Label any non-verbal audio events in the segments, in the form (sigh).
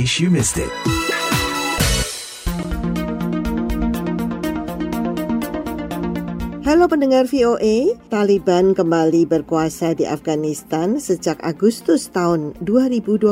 case you missed it. Halo pendengar VOA, Taliban kembali berkuasa di Afghanistan sejak Agustus tahun 2021.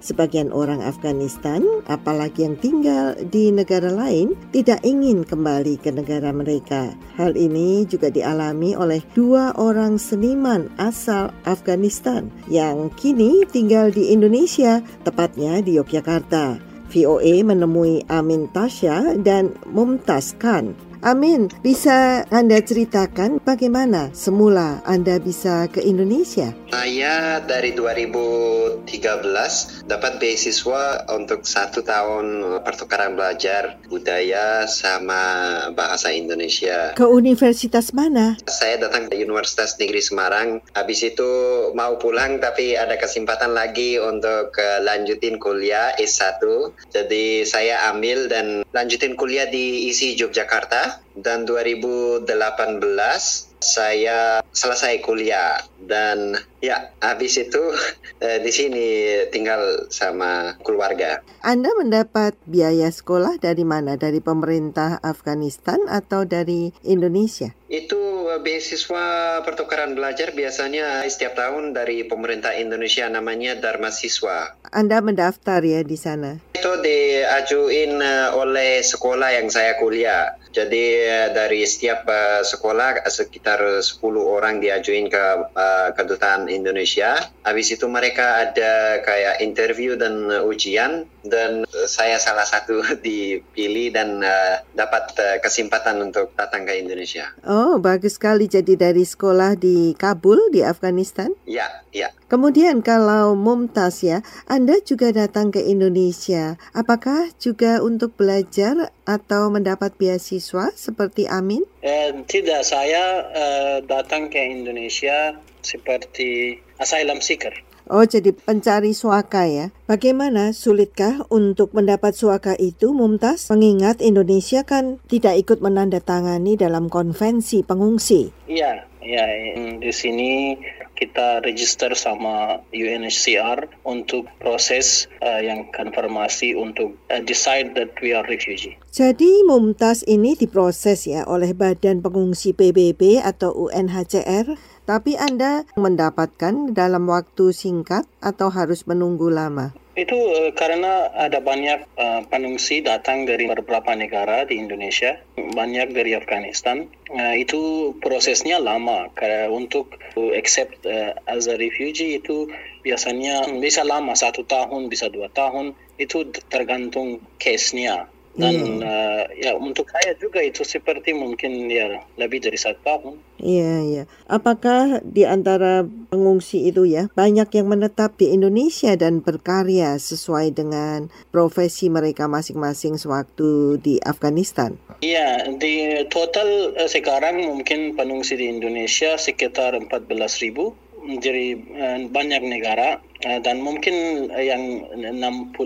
Sebagian orang Afghanistan, apalagi yang tinggal di negara lain, tidak ingin kembali ke negara mereka. Hal ini juga dialami oleh dua orang seniman asal Afghanistan yang kini tinggal di Indonesia, tepatnya di Yogyakarta. VOA menemui Amin Tasya dan Mumtaz Khan Amin, bisa Anda ceritakan bagaimana semula Anda bisa ke Indonesia? Saya dari 2013 dapat beasiswa untuk satu tahun pertukaran belajar budaya sama bahasa Indonesia. Ke universitas mana? Saya datang ke Universitas Negeri Semarang. Habis itu mau pulang tapi ada kesempatan lagi untuk uh, lanjutin kuliah S1. Jadi saya ambil dan lanjutin kuliah di ISI Yogyakarta dan 2018 saya selesai kuliah dan ya habis itu (laughs) eh, di sini tinggal sama keluarga. Anda mendapat biaya sekolah dari mana? Dari pemerintah Afghanistan atau dari Indonesia? Itu eh, beasiswa pertukaran belajar biasanya setiap tahun dari pemerintah Indonesia namanya Dharma Siswa. Anda mendaftar ya di sana? Itu diajuin eh, oleh sekolah yang saya kuliah. Jadi eh, dari setiap uh, sekolah sekitar 10 orang diajuin ke uh, kedutaan Indonesia. Habis itu mereka ada kayak interview dan uh, ujian dan uh, saya salah satu (laughs) dipilih dan uh, dapat uh, kesempatan untuk datang ke Indonesia. Oh, bagus sekali jadi dari sekolah di Kabul di Afghanistan? Ya, ya. Kemudian kalau Mumtaz ya, Anda juga datang ke Indonesia. Apakah juga untuk belajar atau mendapat beasiswa seperti Amin? Eh, tidak, saya eh, datang ke Indonesia seperti asylum seeker. Oh, jadi pencari suaka ya. Bagaimana sulitkah untuk mendapat suaka itu, Mumtaz? Mengingat Indonesia kan tidak ikut menandatangani dalam konvensi pengungsi. Iya, iya. Di sini kita register sama UNHCR untuk proses uh, yang konfirmasi untuk uh, decide that we are refugee. Jadi Mumtaz ini diproses ya oleh Badan Pengungsi PBB atau UNHCR tapi Anda mendapatkan dalam waktu singkat atau harus menunggu lama? Itu uh, karena ada banyak uh, pengungsi datang dari beberapa negara di Indonesia, banyak dari Afghanistan. Uh, itu prosesnya lama. Karena untuk accept uh, as a refugee itu biasanya bisa lama satu tahun, bisa dua tahun. Itu tergantung case-nya dan yeah. uh, ya untuk saya juga itu seperti mungkin ya lebih dari satu tahun. Iya iya. Apakah di antara pengungsi itu ya banyak yang menetap di Indonesia dan berkarya sesuai dengan profesi mereka masing-masing sewaktu di Afghanistan? Iya di total uh, sekarang mungkin pengungsi di Indonesia sekitar 14 ribu dari uh, banyak negara uh, dan mungkin yang 60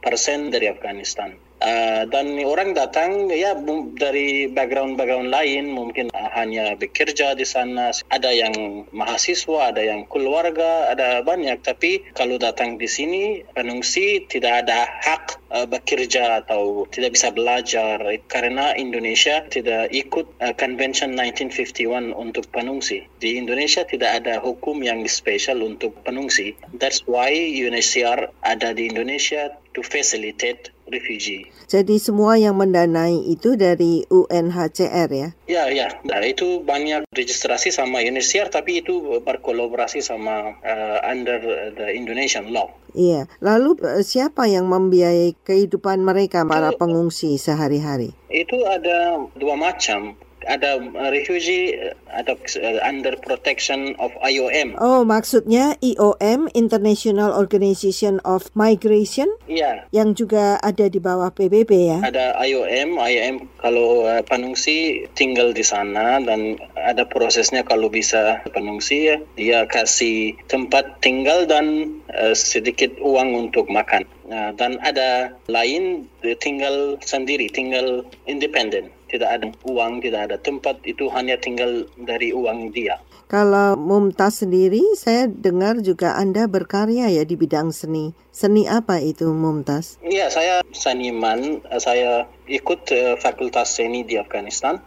persen dari Afghanistan. Uh, dan orang datang ya dari background-background lain mungkin uh, hanya bekerja di sana. Ada yang mahasiswa ada yang keluarga ada banyak. Tapi kalau datang di sini pengungsi tidak ada hak uh, bekerja atau tidak bisa belajar. Karena Indonesia tidak ikut uh, Convention 1951 untuk pengungsi di Indonesia tidak ada hukum yang spesial untuk pengungsi that's why UNHCR ada di Indonesia to facilitate refugee. Jadi semua yang mendanai itu dari UNHCR ya? Ya, ya. Nah, itu banyak registrasi sama UNHCR tapi itu berkolaborasi sama uh, under the Indonesian law. Iya. Lalu siapa yang membiayai kehidupan mereka para pengungsi sehari-hari? Itu ada dua macam ada refugee ada under protection of IOM. Oh, maksudnya IOM International Organization of Migration? Iya. Yang juga ada di bawah PBB ya. Ada IOM, IOM kalau uh, pengungsi tinggal di sana dan ada prosesnya kalau bisa pengungsi ya, dia kasih tempat tinggal dan sedikit uang untuk makan. Nah, dan ada lain tinggal sendiri, tinggal independen tidak ada uang, tidak ada tempat, itu hanya tinggal dari uang dia. Kalau Mumtaz sendiri, saya dengar juga Anda berkarya ya di bidang seni. Seni apa itu Mumtaz? Iya, saya seniman. Saya ikut uh, Fakultas Seni di Afghanistan.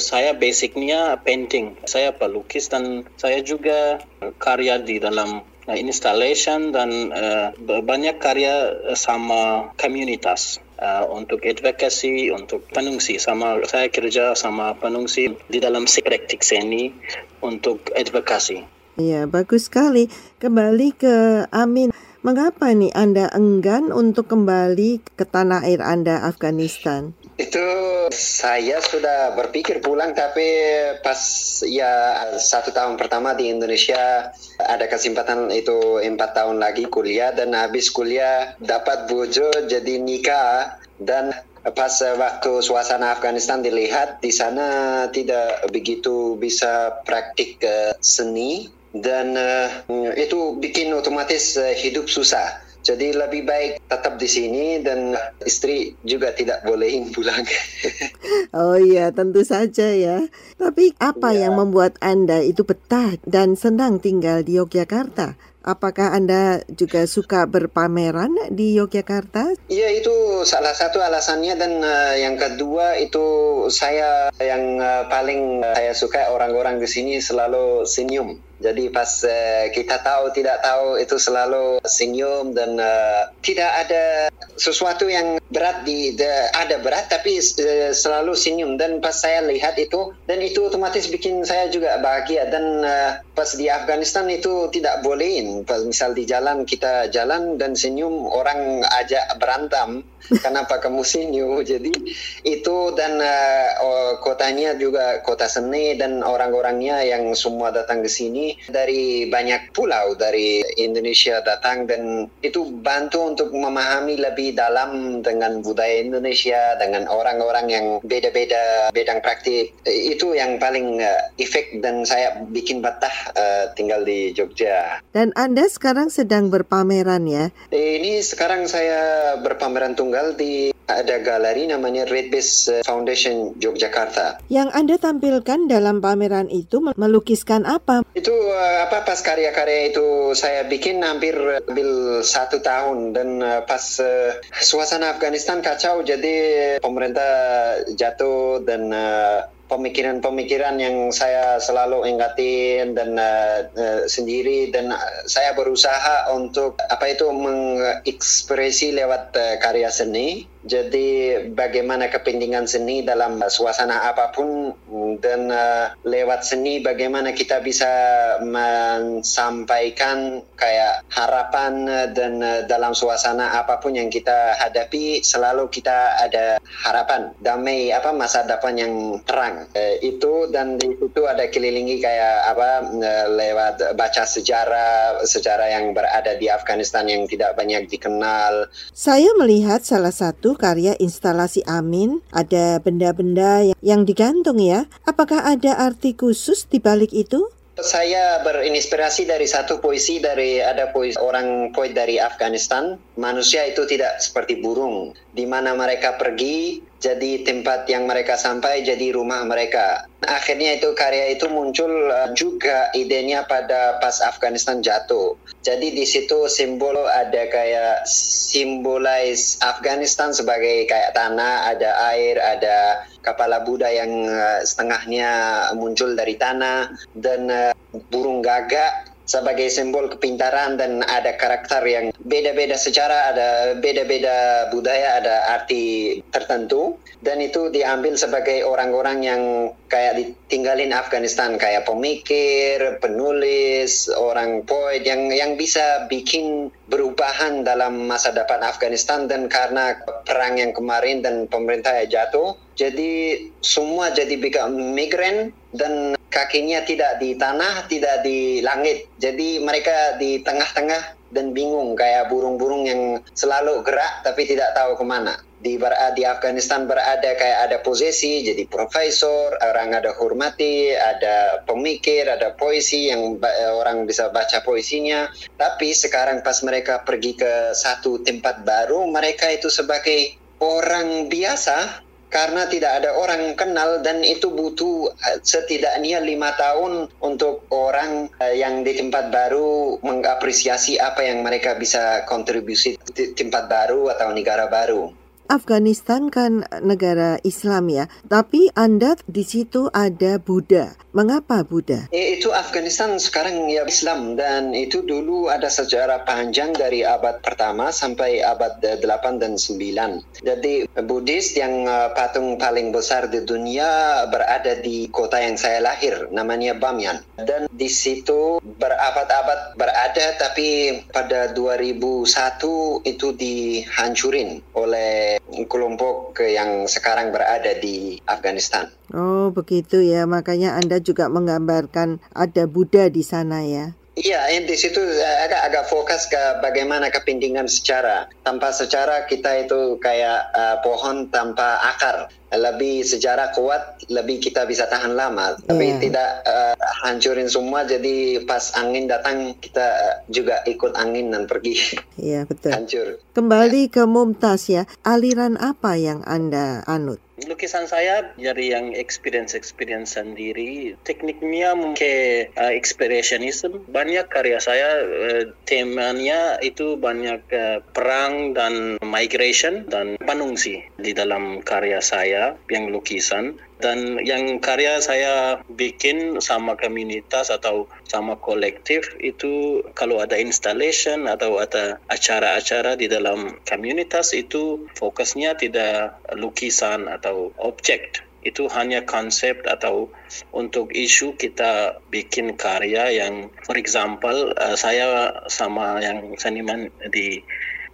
Saya basicnya painting. Saya pelukis dan saya juga karya di dalam installation dan uh, banyak karya sama komunitas uh, untuk advokasi, untuk penungsi. Sama saya kerja sama penungsi di dalam praktik seni untuk advokasi. Ya, bagus sekali. Kembali ke Amin. Mengapa nih Anda enggan untuk kembali ke tanah air Anda Afghanistan? Itu saya sudah berpikir pulang tapi pas ya satu tahun pertama di Indonesia ada kesempatan itu empat tahun lagi kuliah dan habis kuliah dapat bojo jadi nikah. Dan pas waktu suasana Afghanistan dilihat di sana tidak begitu bisa praktik uh, seni. Dan uh, itu bikin otomatis uh, hidup susah jadi lebih baik tetap di sini dan istri juga tidak bolehin pulang. (laughs) oh iya, tentu saja ya. Tapi apa ya. yang membuat Anda itu betah dan senang tinggal di Yogyakarta? Apakah Anda juga suka berpameran di Yogyakarta? Iya, itu salah satu alasannya dan uh, yang kedua itu saya yang uh, paling uh, saya suka orang-orang di sini selalu senyum. Jadi pas uh, kita tahu tidak tahu itu selalu senyum dan uh, tidak ada sesuatu yang berat di de, ada berat tapi uh, selalu senyum. Dan pas saya lihat itu dan itu otomatis bikin saya juga bahagia dan uh, pas di Afghanistan itu tidak bolehin pas misal di jalan kita jalan dan senyum orang ajak berantem. (laughs) Kenapa kamu senyum? (laughs) Jadi itu dan uh, kotanya juga kota seni dan orang-orangnya yang semua datang ke sini. Dari banyak pulau dari Indonesia datang dan itu bantu untuk memahami lebih dalam dengan budaya Indonesia dengan orang-orang yang beda-beda bidang praktik. Itu yang paling uh, efek dan saya bikin betah uh, tinggal di Jogja. Dan Anda sekarang sedang berpameran ya? Ini sekarang saya berpameran tunggal di ada galeri namanya Red Base Foundation Yogyakarta. Yang Anda tampilkan dalam pameran itu melukiskan apa? Itu uh, apa pas karya-karya itu saya bikin hampir ambil satu tahun dan uh, pas uh, suasana Afghanistan kacau jadi pemerintah jatuh dan uh, pemikiran-pemikiran yang saya selalu ingatin dan uh, uh, sendiri. Dan uh, saya berusaha untuk apa itu mengekspresi lewat uh, karya seni jadi bagaimana kepentingan seni dalam suasana apa pun dan uh, lewat seni bagaimana kita bisa menyampaikan kayak harapan dan uh, dalam suasana apa pun yang kita hadapi selalu kita ada harapan damai apa masa depan yang terang uh, itu dan di situ ada kelilingi kayak apa uh, lewat baca sejarah sejarah yang berada di Afghanistan yang tidak banyak dikenal. Saya melihat salah satu karya instalasi Amin, ada benda-benda yang, yang digantung ya. Apakah ada arti khusus di balik itu? Saya berinspirasi dari satu puisi dari ada puisi orang poet dari Afghanistan. Manusia itu tidak seperti burung, di mana mereka pergi jadi tempat yang mereka sampai jadi rumah mereka. Akhirnya itu karya itu muncul uh, juga idenya pada pas Afghanistan jatuh. Jadi di situ simbol ada kayak simbolize Afghanistan sebagai kayak tanah, ada air, ada kepala Buddha yang uh, setengahnya muncul dari tanah dan uh, burung gagak sebagai simbol kepintaran dan ada karakter yang beda-beda secara ada beda-beda budaya ada arti tertentu dan itu diambil sebagai orang-orang yang kayak ditinggalin Afghanistan kayak pemikir, penulis, orang poet yang yang bisa bikin perubahan dalam masa depan Afghanistan dan karena perang yang kemarin dan pemerintah jatuh jadi semua jadi migran dan kakinya tidak di tanah, tidak di langit. Jadi mereka di tengah-tengah dan bingung kayak burung-burung yang selalu gerak tapi tidak tahu ke mana. Di, di Afghanistan berada kayak ada posisi, jadi profesor, orang ada hormati, ada pemikir, ada puisi yang orang bisa baca puisinya. Tapi sekarang pas mereka pergi ke satu tempat baru, mereka itu sebagai orang biasa karena tidak ada orang kenal dan itu butuh uh, setidaknya lima tahun untuk orang uh, yang di tempat baru mengapresiasi apa yang mereka bisa kontribusi di tempat baru atau negara baru. Afghanistan kan negara Islam ya, tapi Anda di situ ada Buddha. Mengapa Buddha? Eh, itu Afghanistan sekarang ya Islam dan itu dulu ada sejarah panjang dari abad pertama sampai abad 8 dan 9. Jadi Buddhis yang uh, patung paling besar di dunia berada di kota yang saya lahir namanya Bamyan. Dan di situ berabad-abad berada tapi pada 2001 itu dihancurin oleh kelompok yang sekarang berada di Afghanistan. Oh, begitu ya. Makanya Anda juga menggambarkan ada Buddha di sana ya. Iya, di situ agak-agak fokus ke bagaimana kepentingan secara. Tanpa secara kita itu kayak uh, pohon tanpa akar. Lebih sejarah kuat, lebih kita bisa tahan lama. Tapi yeah. tidak uh, hancurin semua, jadi pas angin datang kita juga ikut angin dan pergi. Iya, yeah, betul. Hancur. Kembali ya. ke Mumtaz ya, aliran apa yang Anda anut? lukisan saya dari yang experience experience sendiri tekniknya mungkin uh, expressionism banyak karya saya uh, temanya itu banyak uh, perang dan migration dan panungsi di dalam karya saya yang lukisan. Dan yang karya saya bikin sama komunitas atau sama kolektif itu kalau ada installation atau ada acara-acara di dalam komunitas itu fokusnya tidak lukisan atau objek. Itu hanya konsep atau untuk isu kita bikin karya yang for example uh, saya sama yang seniman di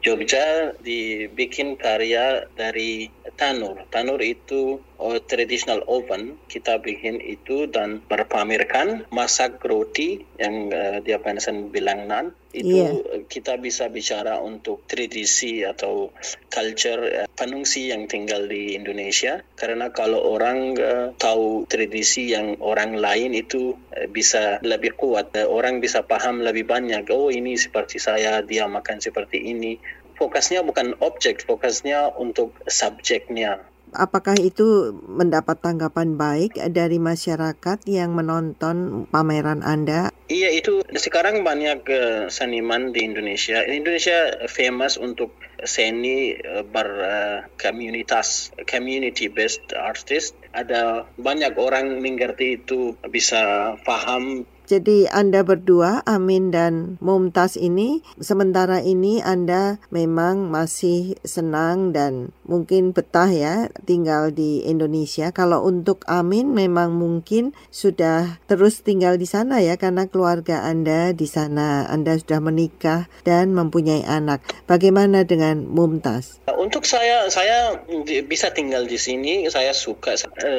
Jogja dibikin karya dari tanur. Tanur itu oh, traditional oven. Kita bikin itu dan berpamerkan masak roti yang uh, dia pengen bilang nan. Itu yeah. kita bisa bicara untuk tradisi atau culture uh, penungsi yang tinggal di Indonesia. Karena kalau orang uh, tahu tradisi yang orang lain itu uh, bisa lebih kuat. Uh, orang bisa paham lebih banyak. Oh ini seperti saya, dia makan seperti ini fokusnya bukan objek, fokusnya untuk subjeknya. Apakah itu mendapat tanggapan baik dari masyarakat yang menonton pameran Anda? Iya, itu sekarang banyak uh, seniman di Indonesia. Indonesia famous untuk seni uh, berkomunitas, uh, community based artist. Ada banyak orang mengerti itu bisa paham jadi Anda berdua, Amin dan Mumtaz ini, sementara ini Anda memang masih senang dan mungkin betah ya tinggal di Indonesia. Kalau untuk Amin memang mungkin sudah terus tinggal di sana ya karena keluarga Anda di sana. Anda sudah menikah dan mempunyai anak. Bagaimana dengan Mumtaz? Untuk saya, saya bisa tinggal di sini. Saya suka.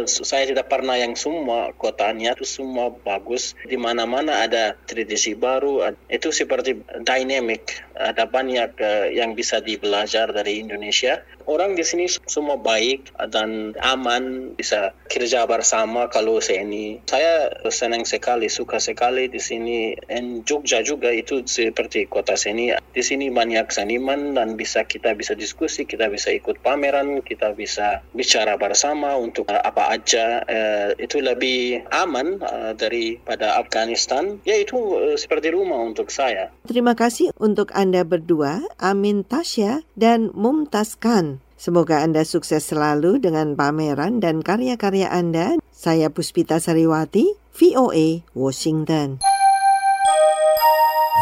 Saya tidak pernah yang semua kotanya itu semua bagus. Di mana mana-mana ada tradisi baru itu seperti dynamic ada banyak yang bisa dibelajar dari Indonesia. Orang di sini semua baik dan aman bisa kerja bersama kalau seni. Saya senang sekali suka sekali di sini. Dan Jogja juga itu seperti kota seni. Di sini banyak seniman dan bisa kita bisa diskusi kita bisa ikut pameran kita bisa bicara bersama untuk uh, apa aja. Uh, itu lebih aman uh, daripada Afghanistan. Ya itu seperti rumah untuk saya. Terima kasih untuk Anda berdua, Amin Tasya dan Mumtaz Khan. Semoga Anda sukses selalu dengan pameran dan karya-karya Anda. Saya Puspita Sariwati, VOA, Washington.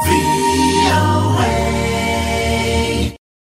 VOA.